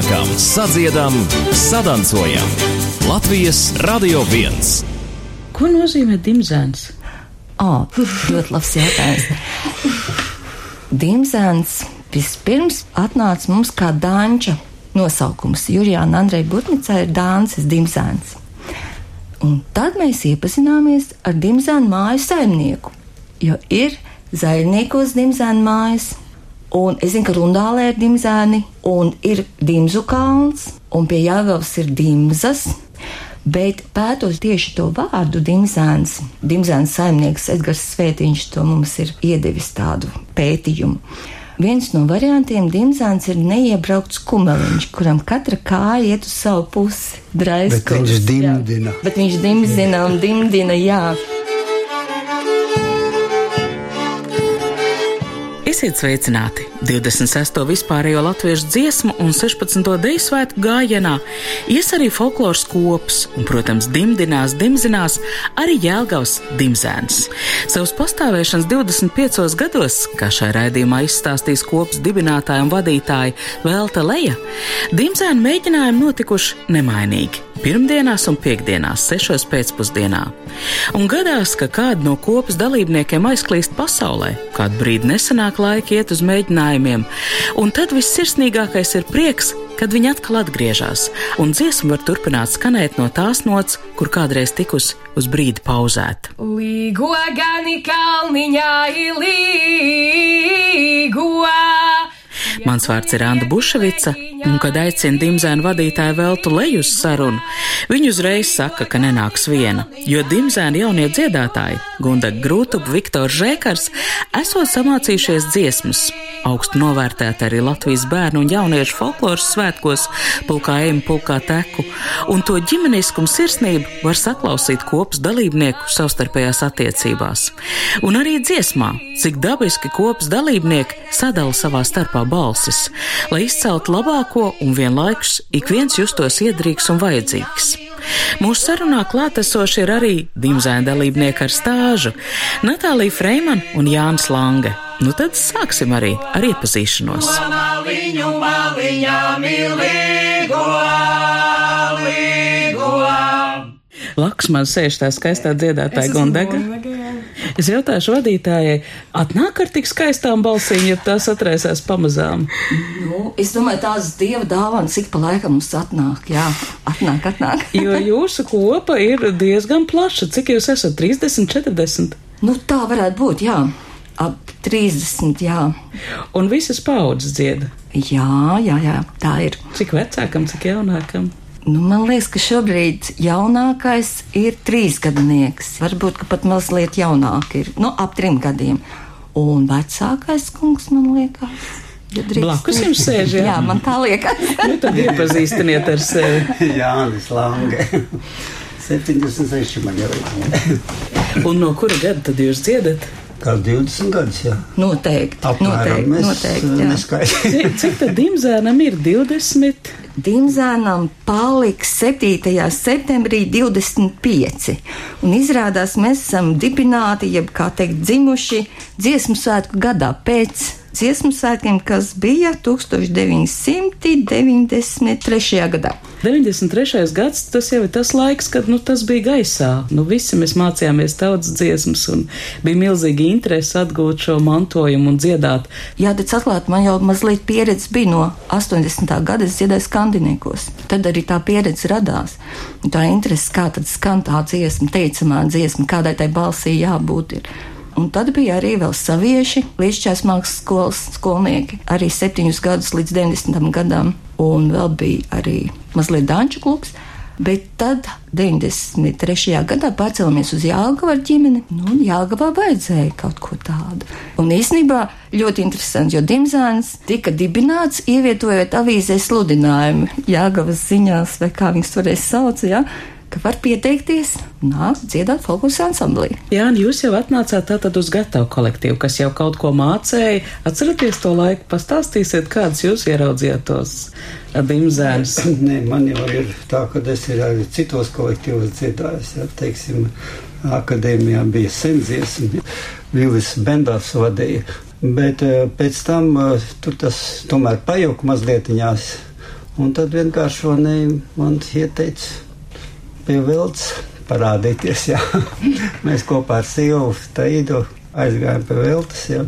sanākam, sadziedam, sadancojam. Latvijas Radio 1. Ko nozīmē dimzēns? O, ļoti labs jautājums. Dimzēns vispirms atnāca mums kā dāņa nosaukums. Jurijāna Andrei Butnicā ir dānces dimzēns. Un tad mēs iepazināmies ar dimzēnu māju saimnieku, jo ir zaļniekos dimzēnu mājas. Un es zinu, ka Rundālē ir dimzēni, un ir dimzu kalns, un pie Jāgavas ir dimzas. Bet pētot tieši to vārdu dimzēns, dimzēns saimnieks Edgars Svētiņš to mums ir iedevis tādu pētījumu. Viens no variantiem dimzēns ir neiebraukts kumeliņš, kuram katra kāja iet uz savu pusi. Draiskos, Bet viņš dimdina. Jā. Bet viņš dimdina un dimdina, jā. Esiet sveicināti! 26. vispārējo latviešu dziesmu un 16. deju svētku gājienā ies arī folkloras kops, un, protams, dimdinās, dimzinās arī Jēlgavs dimzēns. Savus pastāvēšanas 25 gados, kā šai raidījumā izstāstīs kops dibinātāja un vadītāja Velta Leja, dimzēnu mēģinājumi notikuši nemainīgi pirmdienās un piekdienās, sešos pēcpusdienā. Un gadās, ka kāda no kopas dalībniekiem aizklīst pasaulē, kādu brīdi nesenāk laika iet uz mēģinājumiem, un tad viss sirsnīgākais ir prieks, kad viņi atkal atgriežas, un dziesma var turpināt skanēt no tās nots, kur kādreiz tikus uz brīdi pauzēta. Līgo gani kalniņā, līgo! Mans vārds ir Anna Buševica, un, kad aicina Dimzēnu vadītāju Veltu leju uz sarunu, viņa uzreiz saka, ka nenāks viena, jo Dimzēnu jaunie dziedātāji, Gunda Grūtuba, Viktors Žēkars, esot samācījušies dziesmas, augstu novērtēta arī Latvijas bērnu un jauniešu folkloras svētkos, pulkā ejam, pulkā teku, un to ģimeniskumu sirsnību var saklausīt kopas dalībnieku savstarpējās attiecībās. Un arī dziesmā, cik dabiski kopas dalībnieki sadala savā starpā balsis, lai izceltu labāko un vienlaikus ik viens justos iedrīgs un vajadzīgs. Mūsu sarunā klātesoši ir arī dimzēna dalībnieki ar stāžu - Natālija Freiman un Jānis Lange. Nu tad sāksim arī ar iepazīšanos. Maliņu, maliņā, mīlīgo, līgo. Laks man sēž tā skaistā dziedātāja Gundega. Es jautāšu vadītājai, atnāk ar tik skaistām balsīm, ja tās atraisās pamazām? Nu, es domāju, tās dieva dāvanas ik pa laikam mums atnāk. Jā, atnāk, atnāk. Jo jūsu kopa ir diezgan plaša. Cik jūs esat? 30, 40? Nu, tā varētu būt, jā. Ap 30, jā. Un visas paudzes dzied. Jā, jā, jā, tā ir. Cik vecākam, cik jaunākam? Nu, man liekas, ka šobrīd jaunākais ir trīsgadnieks. Varbūt ka pat mazliet jaunāk ir nu, ap trim gadiem. Un vecākais kungs, man liekas, ja Blakus jums sēž, jā? Jā, man tā liekas. Nu, tad iepazīstiniet ar sevi. Jānis Lange. 76 man jau ir. Un no kura gada tad jūs dziedat? Kā 20 gadus, jā. Noteikti, Apmēram noteikti, mēs noteikti. jā. neskaidrojam. Cik, cik tad dimzēnam ir 20? Dimzēnam paliks 7. septembrī 25. Un izrādās, mēs esam dibināti, jeb kā teikt, dzimuši dziesmu svētku gadā pēc dziesmu svētkiem, kas bija 1993. gadā. 93. gads, tas jau ir tas laiks, kad nu, tas bija gaisā. Nu, visi mēs mācījāmies tautas dziesmas, un bija milzīgi interese atgūt šo mantojumu un dziedāt. Jā, tad atklāt, man jau mazliet pieredze bija no 80. gada, es dziedāju skandiniekos. Tad arī tā pieredze radās. Tā interese, kā tad skan tā dziesma, teicamā dziesma, kādai tai balsī jābūt. Ir. Un tad bija arī vēl savieši, līdzšķās mākslas skolas skolnieki, arī septiņus gadus līdz 90. gadam, un vēl bija arī mazliet danču klubs. Bet tad, 93. gadā, pārcēlāmies uz Jālgavu ar ģimeni. Nu, un Jālgavā vajadzēja kaut ko tādu. Un īsnībā ļoti interesanti, jo Dimzāns tika dibināts, ievietojot avīzē sludinājumu Jāgavas ziņās, vai kā viņas toreiz sauca, ja, ka var pieteikties, nākt dziedāt folkloras ansamblī. Jā, un jūs jau atnācāt tātad uz gatavu kolektīvu, kas jau kaut ko mācēja. Atcerieties to laiku, pastāstīsiet, kādas jūs ieraudzījāt tos dimzēnus. Nē, man jau ir tā, ka es ir arī citos kolektīvos dziedājis. Jā, teiksim, akadēmijā bija sendziesmi, Vilis Bendārs vadīja. Bet pēc tam tur tas tomēr pajuka mazlietiņās. Un tad vienkārši man ieteica pie vilts parādīties. Jā. Mēs kopā ar Sīvu Taidu aizgājām pie viltas, jā.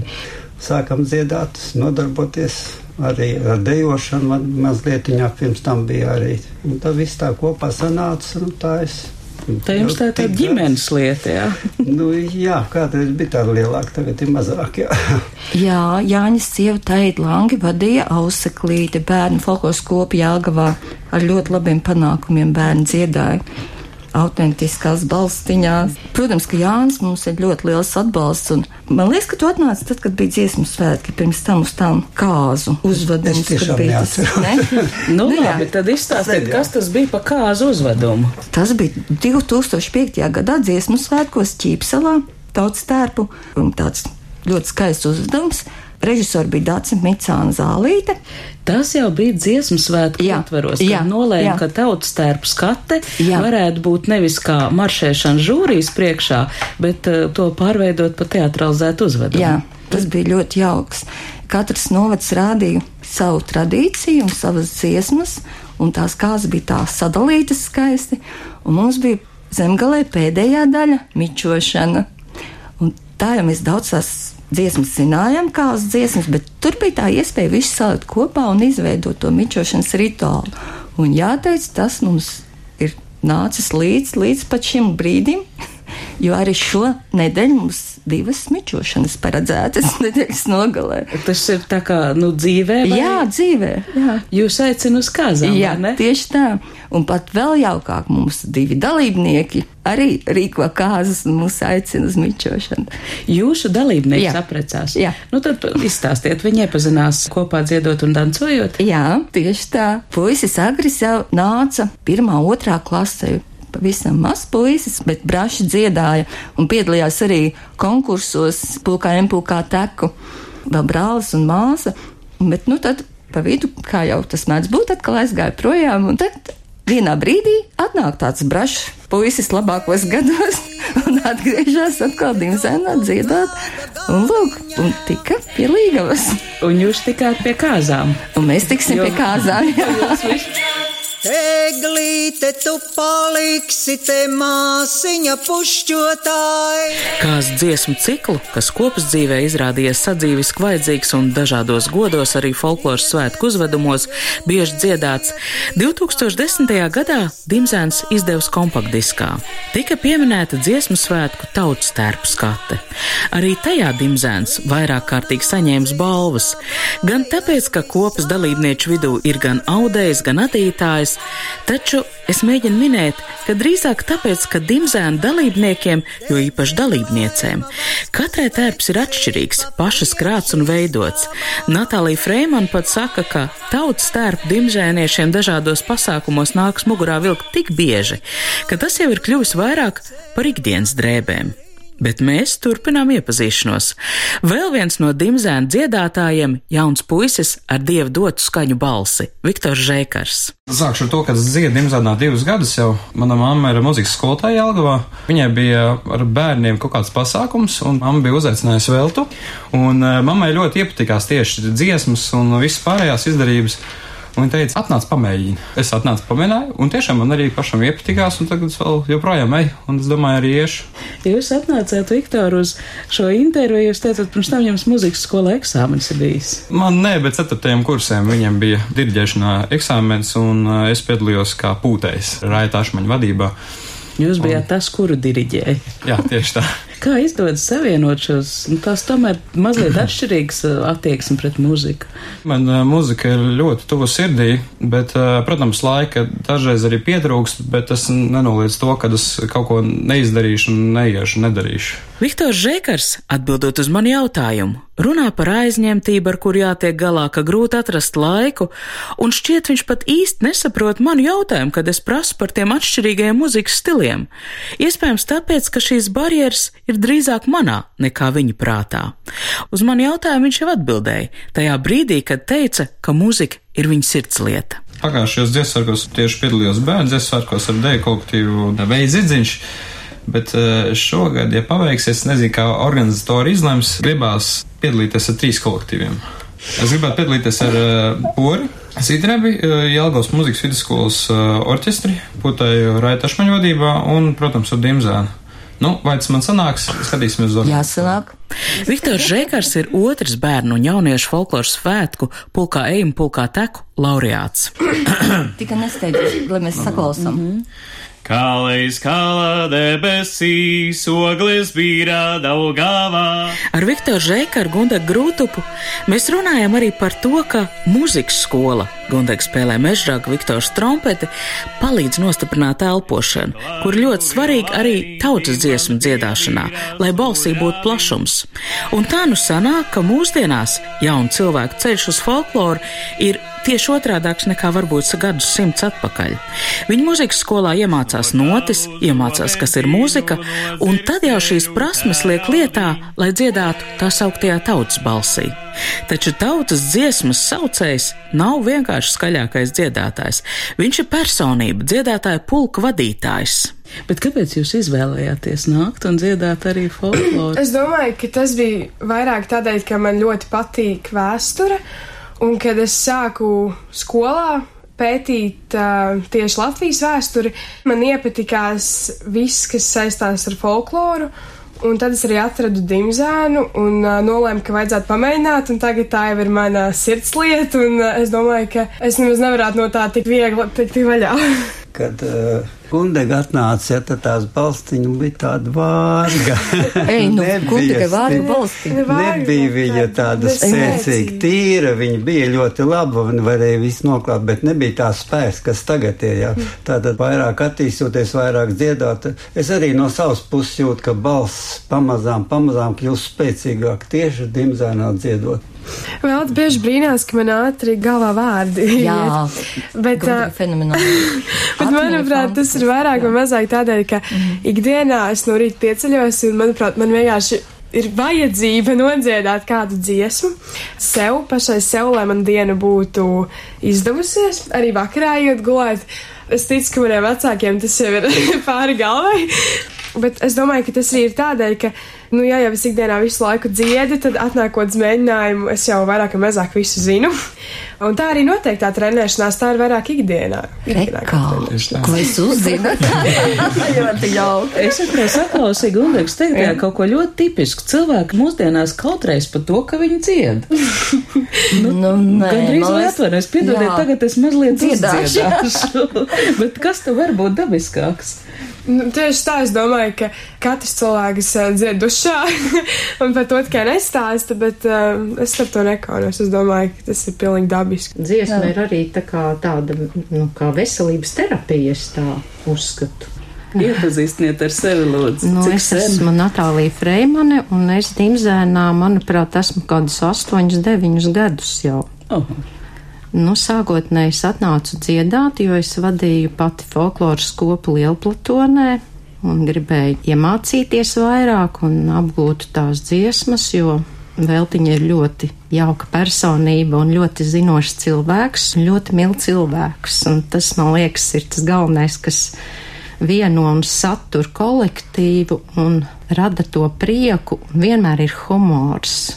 sākam dziedāt, nodarboties arī ar dejošanu. Man mazliet viņa pirms tam bija arī. Un tā viss tā kopā sanāca, un tā es Tā jums tā ir tāda ģimenes lieta, jā? nu, jā, kādreiz bija tāda lielāka, tagad ir mazāk, jā. jā, Jāņas sieva Taita Langi vadīja auseklīti bērnu folkloras kopu Jāgavā ar ļoti labiem panākumiem bērnu dziedāju autentiskās balstiņās. Protams, ka Jānis mums ir ļoti liels atbalsts. Man liekas, ka tu atnāci tad, kad bija dziesmu svētki, pirms tam uz tām kāzu uzvedums. Es tiešām neatceros. Ne? nu, nu, labi, tad izstāstiet, kas tas bija pa kāzu uzvedumu. Tas bija 2005. gadā dziesmu svētkos Ķīpsalā, tautas tērpu, un tāds ļoti skaists uzvedums. Režisori bija Dācis Micāna Zālīte. Tas jau bija dziesmu svētku ietveros, kad nolēma, ka tautas tērpu skate jā. varētu būt nevis kā maršēšana žūrijas priekšā, bet uh, to pārveidot pa teatralizētu uzvedumu. Jā, tas bija ļoti jauks. Katrs novads rādīja savu tradīciju un savas dziesmas, un tās kāzas bija tā sadalītas skaisti, un mums bija zemgalē pēdējā daļa - mičošana. Un tā jau mēs daudz tās dziesmas zinājām, kādas dziesmas, bet tur bija tā iespēja visu salikt kopā un izveidot to mičošanas rituālu. Un jāteic, tas mums ir nācis līdz, līdz pat šim brīdim, jo arī šo nedēļu mums divas mičošanas paredzētas nedēļas nogalē. Tas ir tā kā, nu, dzīvē? Vai? Jā, dzīvē. Jā. Jūs aicinu uz kāzām, jā, tieši tā. Un pat vēl jaukāk mums divi dalībnieki arī rīko kāzas un mūs aicina uz mičošanu. Jūsu dalībnieki jā. aprecās? Jā. Nu tad izstāstiet, viņi iepazinās kopā dziedot un dancojot? Jā, tieši tā. Puisis Agris jau nāca pirmā, otrā klasē pavisam mazs puisis, bet braši dziedāja un piedalījās arī konkursos, pulkā empulkā teku, vēl brālis un māsa. Bet, nu, tad pa vidu, kā jau tas mēdz būt, atkal aizgāja projām, un tad vienā brīdī atnāk tāds brašs puisis labākos gados un atgriežas atkal dimzēnā dziedāt. Un lūk, un tika pie līgavas. Un jūs tikāt pie kāzām. Un mēs tiksim jo, pie kāzām. Jā. Eglīte, tu paliksi te māsiņa pušķotāji. Kāds dziesmu ciklu, kas kopas dzīvē izrādījies sadzīviski vajadzīgs un dažādos godos arī folkloras svētku uzvedumos, bieži dziedāts, 2010. gadā Dimzēns izdevusi kompaktdiskā. Tika pieminēta dziesmu svētku tautas tērpu skate. Arī tajā Dimzēns vairāk kārtīgi saņēmis balvas, gan tāpēc, ka kopas dalībnieču vidū ir gan audējs, gan attītājs, dimzēnas, taču es mēģinu minēt, ka drīzāk tāpēc, ka dimzēnu dalībniekiem, jo īpaši dalībniecēm, katrai tērps ir atšķirīgs, pašas krāts un veidots. Natālija Freimana pat saka, ka tautas tērpu dimzēniešiem dažādos pasākumos nāks mugurā vilkt tik bieži, ka tas jau ir kļuvis vairāk par ikdienas drēbēm bet mēs turpinām iepazīšanos. Vēl viens no dimzēna dziedātājiem - jauns puisis ar dievu dotu skaņu balsi - Viktors Žēkars. Sākšu ar to, ka dziedu dimzēnā divus gadus jau. Mana mamma ir muzikas skolotāja Jelgavā. Viņai bija ar bērniem kaut kāds pasākums, un mamma bija uzaicinājusi veltu. Un eh, mammai ļoti iepatikās tieši dziesmas un visas pārējās izdarības. Un viņa teica, atnāc, pamēģini. Es atnācu, pamēģināju, un tiešām man arī pašam iepatikās, un tagad es vēl joprojām eju, un es domāju, arī iešu. Jūs atnācāt, Viktor, uz šo interviju, jūs teicat, pirms tam jums muzikas skolā eksāmenis ir bijis. Man nē, bet ceturtajam kursiem viņiem bija diriģēšanā eksāmenis, un uh, es piedalījos kā pūtējs Raita Ašmaņa vadībā. Jūs bijāt un... tas, kuru diriģēja. Jā, tieši tā. Kā izdodas savienot šos, nu, tās tomēr mazliet atšķirīgas uh, attieksme pret muziku? Man uh, muzika ir ļoti tuva sirdī, bet, uh, protams, laika dažreiz arī pietrūkst, bet tas nenoliedz to, ka es kaut ko neizdarīšu, neiešu, nedarīšu. Viktors Žekars, atbildot uz manu jautājumu, runā par aizņemtību, ar kur jātiek galā, ka grūti atrast laiku, un šķiet viņš pat īsti nesaprot manu jautājumu, kad es prasu par tiem atšķirīgajiem muzikas stiliem. Iespējams tāpēc, ka šīs barjeras ir drīzāk manā nekā viņa prātā. Uz manu jautājumu viņš jau atbildēja, tajā brīdī, kad teica, ka muzika ir viņa sirdslieta. Pagājušajos dziesmās tieši piedalījos bērnu dziesmās ar deju kolektīvu Veidziņš. Bet eh, šogad, ja paveiksies, nezinu, kā organizatori izlems, gribās piedalīties ar trīs kolektīviem. Es gribētu piedalīties ar uh, Pori, Zīdrebi, uh, Jelgavas muzikas vidusskolas uh, orķestri, putēju Raita Ašmaņu vadībā un, protams, ar Dimzēnu. Nu, vai tas man sanāks? Skatīsimies uz Jāsanāk. Viktors Žēkars ir otrs bērnu un jauniešu folkloras svētku pulkā ejam, pulkā teku laureāts. Tikai nesteidzies, lai mēs saklausām. Mm -hmm. Kālais kālā debesīs, ogles bīrā daugavā. Ar Viktoru Žēkaru Gundagu Grūtupu mēs runājam arī par to, ka muzikas skola Gundags spēlē mežrāgu Viktors trompeti, palīdz nostiprināt elpošanu, kur ļoti svarīgi arī tautas dziesmu dziedāšanā, lai balsī būtu plašums. Un tā nu sanāk, ka mūsdienās jaunu cilvēku ceļš uz folkloru ir tieši otrādāks nekā varbūt gadus simts atpakaļ. Viņa mūzikas skolā iemācās notis, iemācās, kas ir mūzika, un tad jau šīs prasmes liek lietā, lai dziedātu tā sauktajā tautas balsī. Taču tautas dziesmas saucējs nav vienkārši skaļākais dziedātājs. Viņš ir personība, dziedātāja pulka vadītājs. Bet kāpēc jūs izvēlējāties nākt un dziedāt arī folkloru? Es domāju, ka tas bija vairāk tādēļ, ka man ļoti patīk vēsture. Un kad es sāku skolā pētīt uh, tieši Latvijas vēsturi, man iepatikās viss, kas saistās ar folkloru. Un tad es arī atradu dimzēnu un uh, nolēmu, ka vajadzētu pamēģināt, un tagad tā jau ir mana sirdslieta, un uh, es domāju, ka es nemaz nevarētu no tā tik viegli tikt vaļā. Kad uh, Kundega atnāca, ja tad tās balstiņa bija tāda vārga. Ei, nu, Kundega vārga balstiņa. Nebija viņa tāda spēcīga, tīra, viņa bija ļoti laba un varēja visu noklāt, bet nebija tā spēks, kas tagad ir, jā. Tātad vairāk attīstoties, vairāk dziedāt. Es arī no savas puses jūtu, ka balss pamazām, pamazām kļūst spēcīgāk tieši dimzēnā dziedot. Vēl bieži brīnās, ka man ātri galvā vārdi. Jā, bet, uh, fenomenāli. bet manuprāt, tas ir vairāk vai mazāk tādēļ, ka mm. ikdienā es no rīta pieceļos un, manuprāt, man vienkārši ir vajadzība nodziedāt kādu dziesmu sev, pašai sev, lai man diena būtu izdevusies, arī vakarā iet gulēt. Es ticu, ka maniem vecākiem tas jau ir pāri galvai, bet es domāju, ka tas arī ir tādēļ, ka nu, ja jau es ikdienā visu laiku dziedu, tad atnākot uz mēģinājumu, es jau vairāk vai mazāk visu zinu. Un tā arī noteikti tā trenēšanās, tā ir vairāk ikdienā. ikdienā kā, ko es uzzinu? ļoti jauki. Es tikai saklausīju Gundeks teikt, jā, kaut ko ļoti tipisku. Cilvēki mūsdienās kautrēs par to, ka viņi dzied. nu, nu, nē, Gandrīz vai atvainojas, piedodiet, tagad es mazliet dziedāšu. Bet kas te var būt dabiskāks? Nu, tieši tā, es domāju, ka katrs cilvēks uh, dzied dušā, un par to tikai nestāsta, bet uh, es ar to nekaunos. Es domāju, ka tas ir pilnīgi dabiski. Dziesma Jā. ir arī tā kā tāda, nu, kā veselības terapijas tā uzskatu. Iepazīstiniet ar sevi, lūdzu. Nu, Cik es sen? esmu Natālija Freimane, un es Dimzēnā, manuprāt, esmu kādus astoņus, deviņus gadus jau. Oh. Nu, sākotnēji es atnācu dziedāt, jo es vadīju pati folkloras kopu Lielplatonē un gribēju iemācīties vairāk un apgūt tās dziesmas, jo Veltiņa ir ļoti jauka personība un ļoti zinošs cilvēks, un ļoti mīl cilvēks. Un tas, man liekas, ir tas galvenais, kas vieno un satur kolektīvu un rada to prieku, vienmēr ir humors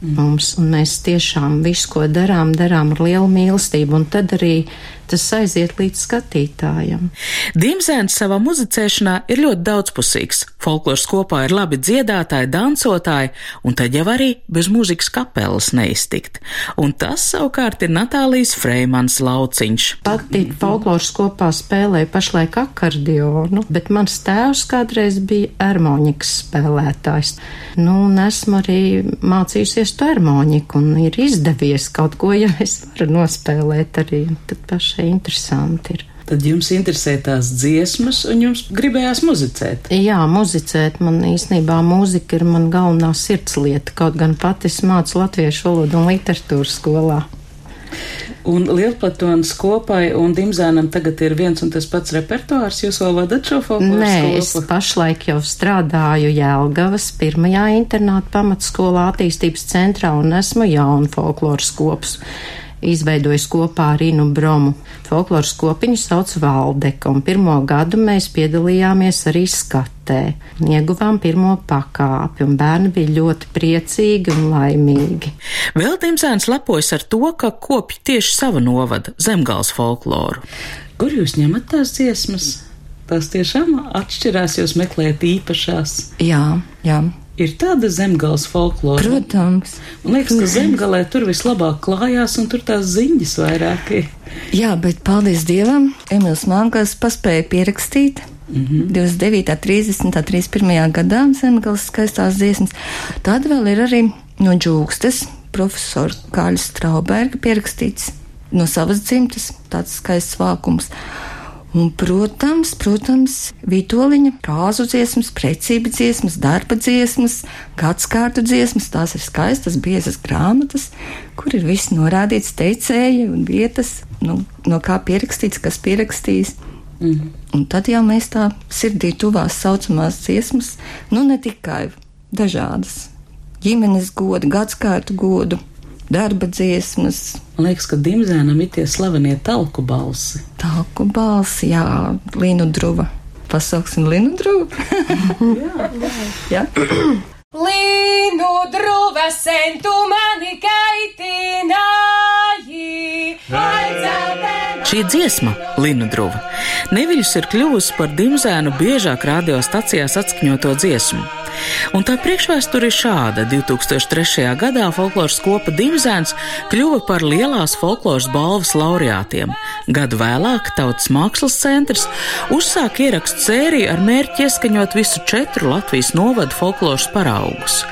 mums, un mēs tiešām visu, ko darām, darām ar lielu mīlestību, un tad arī tas aiziet līdz skatītājam. Dimzēns savā muzicēšanā ir ļoti daudzpusīgs. Folkloras kopā ir labi dziedātāji, dancotāji, un tad jau arī bez mūzikas kapelas neiztikt. Un tas savukārt ir Natālijas Freimans lauciņš. Pati folkloras kopā spēlēja pašlaik akordionu, bet mans tēvs kādreiz bija harmonikas spēlētājs. Nu, un esmu arī mācījusies to harmoniku, un ir izdevies kaut ko, ja es varu nospēlēt arī. Tad pašai interesanti ir. Tad jums interesē tās dziesmas, un jums gribējās muzicēt? Jā, muzicēt. Man īstenībā mūzika ir man galvenā sirdslieta, kaut gan pati es mācu latviešu valodu un literatūru skolā. Un Lielplatonas kopai un Dimzēnam tagad ir viens un tas pats repertuārs. Jūs vēl vadat šo folkloras Nē, skopu? es pašlaik jau strādāju Jēlgavas pirmajā internāta pamatskolā attīstības centrā un esmu jaunu folkloras kops izveidojis kopā ar Inu Bromu. Folkloras kopiņu sauc Valdeka, un pirmo gadu mēs piedalījāmies arī skatē. Ieguvām pirmo pakāpi, un bērni bija ļoti priecīgi un laimīgi. Vēl Dimzēns lepojas ar to, ka kopj tieši sava novada zemgals folkloru. Kur jūs ņemat tās dziesmas? Tas tiešām atšķirās, jūs meklējat īpašās. Jā, jā. Ir tāda zemgāles folklora. Protams. Man liekas, ka zemgālē tur vislabāk klājās un tur tās ziņas vairāk ir. Jā, bet paldies Dievam, Emīls Mankas paspēja pierakstīt. Mm -hmm. 29, 30, 31 gadā zemgāles skaistās dziesmas. Tad vēl ir arī no džūkstes profesora Kāļa Strauberga pierakstīts no savas dzimtas tāds skaists vākums. Un, protams, protams, Vitoļiņa kāzu dziesmas, precība dziesmas, darba dziesmas, gadskārtu dziesmas, tās ir skaistas, biezas grāmatas, kur ir viss norādīts teicēji un vietas, nu, no kā pierakstīts, kas pierakstījis. Mm. Un tad jau mēs tā sirdī tuvās saucamās dziesmas, nu ne tikai dažādas ģimenes godu, gadskārtu godu, darba dziesmas. Man liekas, ka Dimzēnam ir tie slavenie talku balsi. Talku balsi, jā, Linu druva. Pasauksim Linu druvu. jā, jā. Linu druva sentu mani kaitināji. Šī dziesma, Linu Druva, neviļus ir kļuvusi par dimzēnu biežāk radiostacijās atskaņoto dziesmu. Un tā priekšvēsture ir šāda. 2003. gadā folkloras kopa Dimzēns kļuva par lielās folkloras balvas laureātiem. Gadu vēlāk Tautas mākslas centrs uzsāka ierakstu sēriju ar mērķi ieskaņot visu četru Latvijas novadu folkloras paraugus.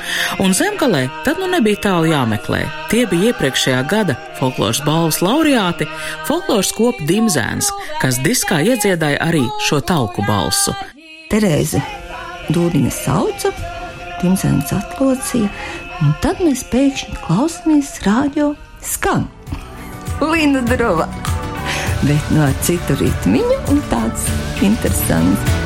Un zemgalē tad nu nebija tālu jāmeklē. Tie bija iepriekšējā gada folkloras balvas laureāti, folkloras kopa Dimzēns, kas diskā iedziedāja arī šo tauku balsu. Terēzi Dūriņa sauca, Timsēns atlocīja, un tad mēs pēkšņi klausāmies rādio skan. Linda Drova! Bet no citu ritmiņu un tāds interesants.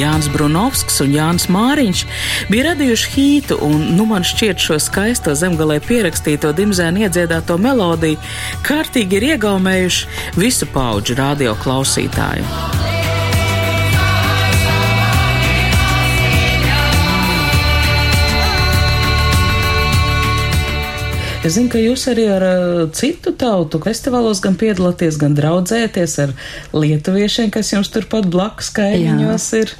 Jānis Brunovskis un Jānis Māriņš bija radījuši hītu, un nu man šķiet šo skaisto zemgalē pierakstīto dimzēnu iedziedāto melodiju kārtīgi ir iegaumējuši visu pauģu radio klausītāju. Es zinu, ka jūs arī ar uh, citu tautu festivālos gan piedalāties, gan draudzēties ar lietuviešiem, kas jums turpat blakus kaimiņos ir.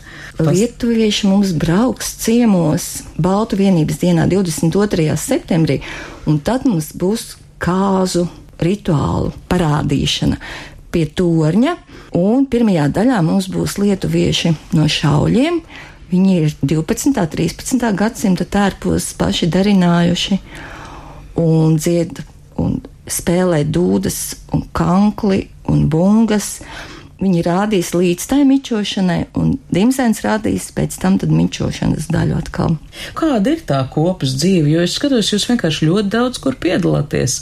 Lietuvieši mums brauks ciemos Baltu vienības dienā 22. septembrī, un tad mums būs kāzu rituālu parādīšana pie torņa, un pirmajā daļā mums būs lietuvieši no šauļiem. Viņi ir 12. un 13. gadsimta tērpos paši darinājuši un dzied un spēlē dūdas un kankli un bungas. Viņi rādīs līdz tai mičošanai, un Dimsēns rādīs pēc tam mičošanas daļu atkal. Kāda ir tā kopas dzīve? Jo es skatos, jūs vienkārši ļoti daudz kur piedalāties.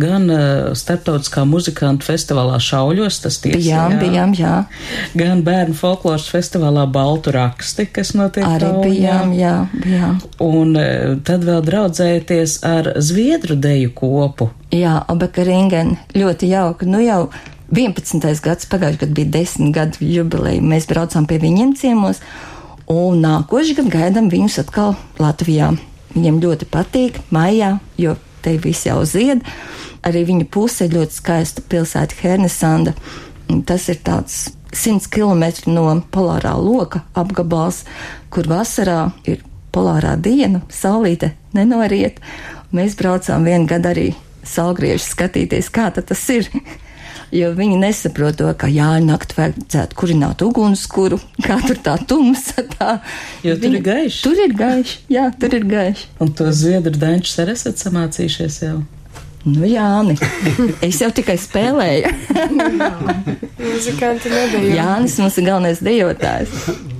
Gan uh, starptautiskā muzikantu festivālā Šauļos, tas tiesa. Bijām, jā. bijām, jā. Gan bērnu folkloras festivālā Baltu raksti, kas notiek. Arī Taujā. bijām, jā, bijām. Un uh, tad vēl draudzēties ar Zviedru deju kopu. Jā, Obeka Ringen, ļoti jauka. Nu jau 11. gads, pagājušajā gadā bija 10 gadu jubileja. Mēs braucām pie viņiem ciemos, un nākošais gads gaidām viņus atkal Latvijā. Viņiem ļoti patīk maijā, jo te viss jau zied. Arī viņa puse ir ļoti skaista pilsēta Hernesanda. Tas ir tāds 100 km no polārā loka apgabals, kur vasarā ir polārā diena, saulīte nenoriet. Mēs braucām vienu gadu arī salgriežu skatīties, kā tas ir. jo viņi nesaprot to, ka jāņa naktī vajadzētu kurināt ugunskura, kā tur tā tumsa. Tā. Jo tur viņi, ir gaiši. Tur ir gaiši, jā, tur ir gaiši. Un to zviedru dančus arī esat samācījušies jau. Nu, Jāni, es jau tikai spēlēju. Muzikanti nebija. Jānis mums ir galvenais dejotājs.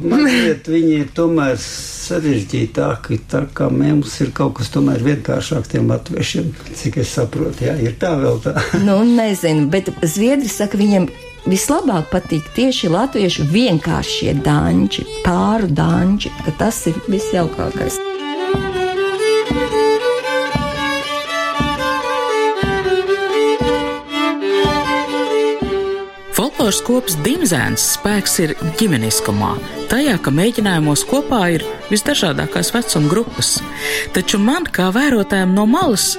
Man liekas, viņi ir tomēr sarežģītāki. Tā kā mums ir kaut kas tomēr vienkāršāk tiem latviešiem, cik es saprotu. Jā, ir tā vēl tā. Nu, nezinu, bet Zviedri saka, viņiem vislabāk patīk tieši latviešu vienkāršie danči, pāru danči, ka tas ir visjaukākais. Kops Dimzēns spēks ir ģimeniskumā, tajā, ka mēģinājumos kopā ir visdažādākās vecuma grupas. Taču man, kā vērotājam no malas,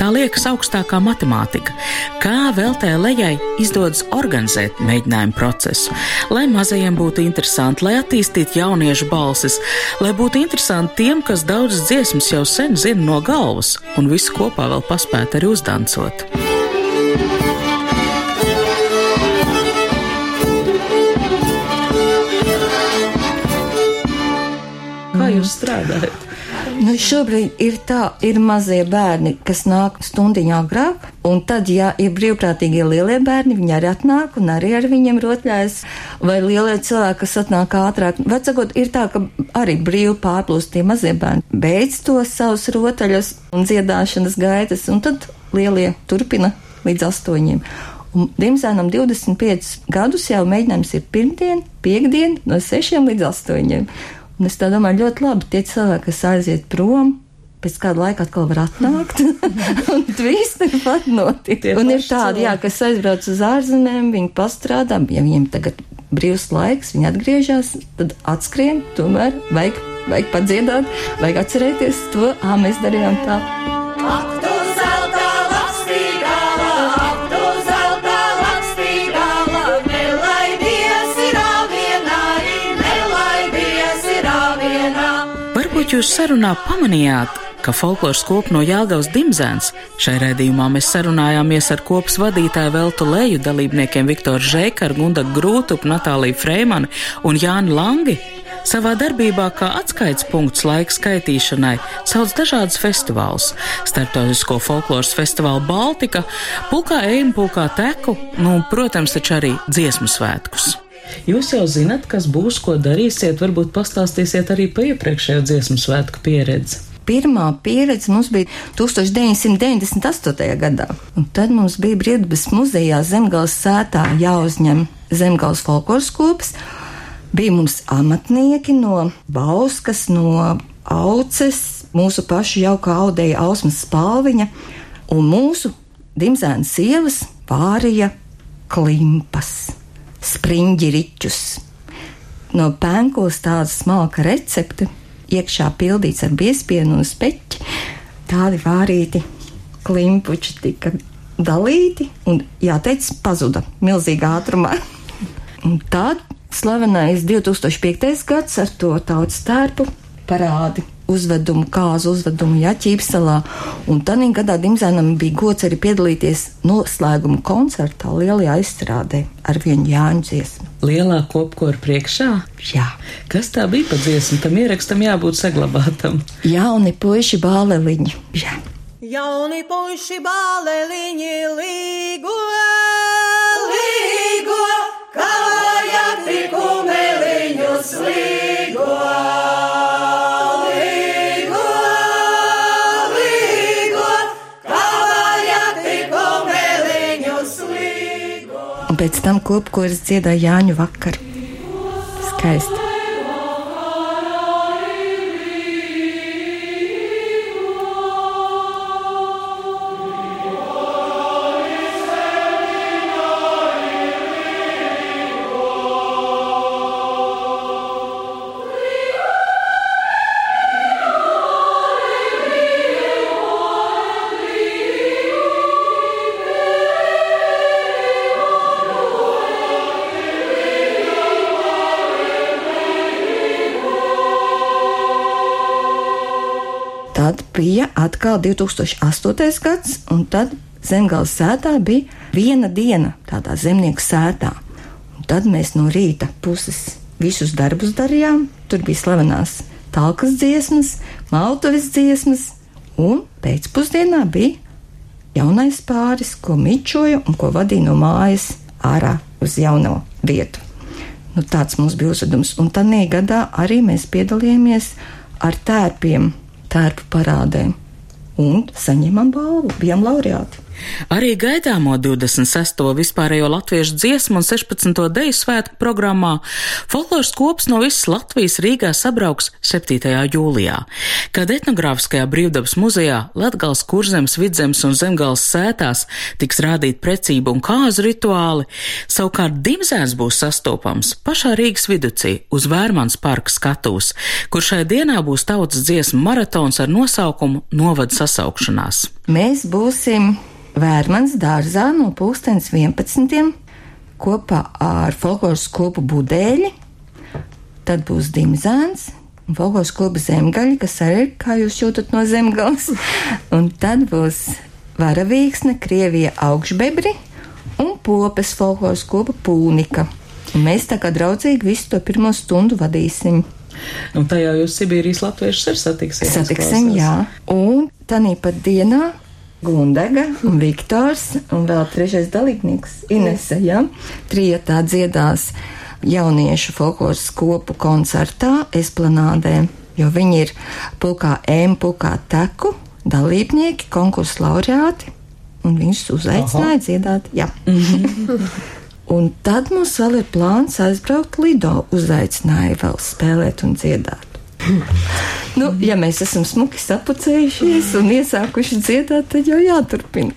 tā liekas augstākā matemātika. Kā veltē lejai izdodas organizēt mēģinājumu procesu, lai mazajiem būtu interesanti, lai attīstītu jauniešu balsis, lai būtu interesanti tiem, kas daudzas dziesmas jau sen zina no galvas, un visu kopā vēl paspēt arī uzdancot. Jūs strādājat? Nu, šobrīd ir tā, ir mazie bērni, kas nāk stundiņā agrāk, un tad, ja ir brīvprātīgie lielie bērni, viņi arī atnāk un arī ar viņiem rotļājas, vai lielie cilvēki, kas atnāk ātrāk. Vecākot, ir tā, ka arī brīvi pārplūst tie mazie bērni, beidz tos savus rotaļus un dziedāšanas gaitas, un tad lielie turpina līdz astoņiem. Un Dimzēnam 25 gadus jau mēģinājums ir pirmdien, piekdien, no 6 līdz 8. Un es tā domāju, ļoti labi tie cilvēki, kas aiziet prom. Pēc kāda laika atkal var atnākt, un viss turpat notiek. Tie Un ir tādi, jā, kas aizbrauc uz ārzemēm, viņi pastrādā, ja viņiem tagad brīvs laiks, viņi atgriežas, tad atskrien, tomēr vajag, vajag padziedāt, vajag atcerēties to, ā, mēs darījām tā. Ak, tu jūs sarunā pamanījāt, ka folkloras kopa no Jālgavas Dimzēns šai redzījumā mēs sarunājāmies ar kopas vadītāju Veltu Leju dalībniekiem Viktoru Žēkaru, Gundagu Grūtupu, Natāliju Freimanu un Jāni Langi. Savā darbībā kā atskaites punkts laika skaitīšanai sauc dažādas festivālus - Startautisko folkloras festivālu Baltika, Pulkā Eim, Pulkā Teku, nu, protams, taču arī dziesmu svētkus. Jūs jau zinat, kas būs, ko darīsiet, varbūt pastāstīsiet arī par iepriekšējo dziesmu svētku pieredzi. Pirmā pieredze mums bija 1998. gadā, un tad mums bija Brīvdabas muzejā Zemgales sētā jāuzņem Zemgales folkloras kops. Bija mums amatnieki no Bauskas, no Auces, mūsu pašu jaukā audēja Ausmas Spalviņa, un mūsu Dimzēnas sievas pārija klimpas, spriņģiriķus. No pēnkos tāda smalka recepte, iekšā pildīts ar biespienu un speķi. Tādi vārīti klimpuči tika dalīti un, jāteic, pazuda milzīgā ātrumā. Un tad slavenais 2005. gads ar to tautas tērpu parādi uzvedumu, kāzu uzvedumu Jaķīpsalā, un tad gadā Dimzēnam bija gods arī piedalīties noslēguma koncertā lielajā izstrādē ar vienu Jāņu dziesmu. Lielā kopkora priekšā? Jā. Kas tā bija pa dziesmu? Tam ierakstam jābūt saglabātam. Jauni puiši bāleliņi. Jā. Jauni puiši bāleliņi līgo, līgo, kāja tik kumeliņus līgo. Līgo, pēc tam kopkoris dziedāja Jāņu vakaru. Skaisti. Bija atkal 2008. gads, un tad Zemgājas sētā bija viena diena tādā zemnieku sētā. Un tad mēs no rīta puses visus darbus darījām. Tur bija slavenās talkas dziesmas, maltuvis dziesmas, un pēcpusdienā bija jaunais pāris, ko mičoja un ko vadīja no mājas ārā uz jauno vietu. Nu, tāds mums bija uzdevums. Un tādā gadā arī mēs piedalījāmies ar tērpiem, tērpu parādēm un saņēmām balvu, bijām laureāti. Arī gaidāmo 26. vispārējo latviešu dziesmu un 16. deju svētku programmā folkloras kops no visas Latvijas Rīgā sabrauks 7. jūlijā, kad etnogrāfiskajā brīvdabas muzejā Latgals, Kurzems, Vidzems un Zemgals sētās tiks rādīt precību un kāzu rituāli, savukārt dimzēns būs sastopams pašā Rīgas viducī uz Vērmans parka skatūs, kur šai dienā būs tautas dziesmu maratons ar nosaukumu Novada sasaukšanās. Mēs būsim Vērmans dārzā no pulkstens 11. kopā ar folkloras kopu budēļi. Tad būs dimzēns un folkloras kopa zemgaļi, kas arī ir, kā jūs jūtat no zemgals. Un tad būs varavīksne, Krievija augšbebri un popes folkloras kopa pūnika. Un mēs tā kā draudzīgi visu to pirmo stundu vadīsim. Un tajā jūs Sibīrijas latviešus arī satiksiet. Satiksim, jā. Un tādā pat dienā Gundega un Viktors un vēl trešais dalībnieks Inese, ja? Trijotā dziedās jauniešu folkloras kopu koncertā Esplanādē, jo viņi ir pulkā M, pulkā teku dalībnieki, konkursu laureāti, un viņus uzaicināja Aha. dziedāt, jā. un tad mums vēl ir plāns aizbraukt Lido, uzaicināja vēl spēlēt un dziedāt. Nu, ja mēs esam smuki sapucējušies un iesākuši dziedāt, tad jau jāturpina.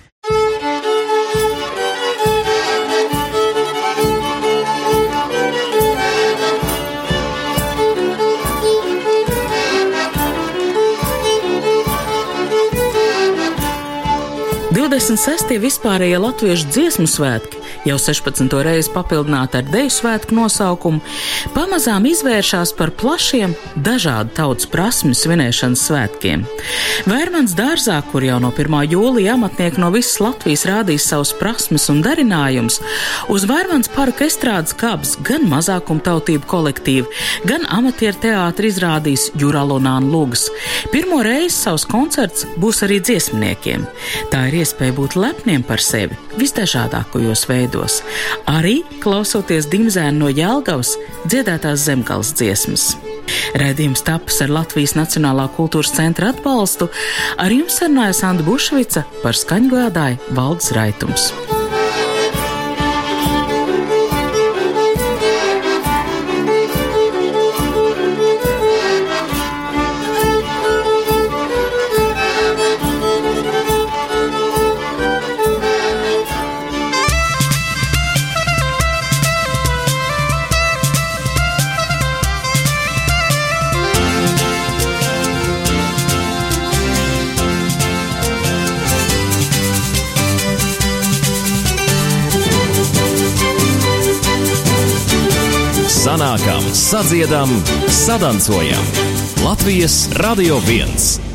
26. vispārējie latviešu dziesmu svētki, jau 16. reizi papildināti ar deju svētku nosaukumu, pamazām izvēršas par plašiem, dažādu tautas prasmu svinēšanas svētkiem. Vērmans dārzā, kur jau no 1. jūlija amatnieki no visas Latvijas rādīs savus prasmes un darinājumus, uz Vērmans parka estrādes kabs gan mazākumtautību kolektīvi, gan amatieru teātri izrādīs Juralunāna lugas. Pirmo reizi savus koncerts būs arī dziesmniekiem. Tā ir iespēja būt lepniem par sevi visdažādākajos veidos, arī klausoties dimzēnu no Jēlgavas dziedātās zemgals dziesmas. Rēdījums taps ar Latvijas Nacionālā kultūras centra atbalstu, ar jums sarunājas Anna Bušvica par skaņgādāju Valdes Raitums. 'Sadziedam, sadancojam' Latvijas Radio 1.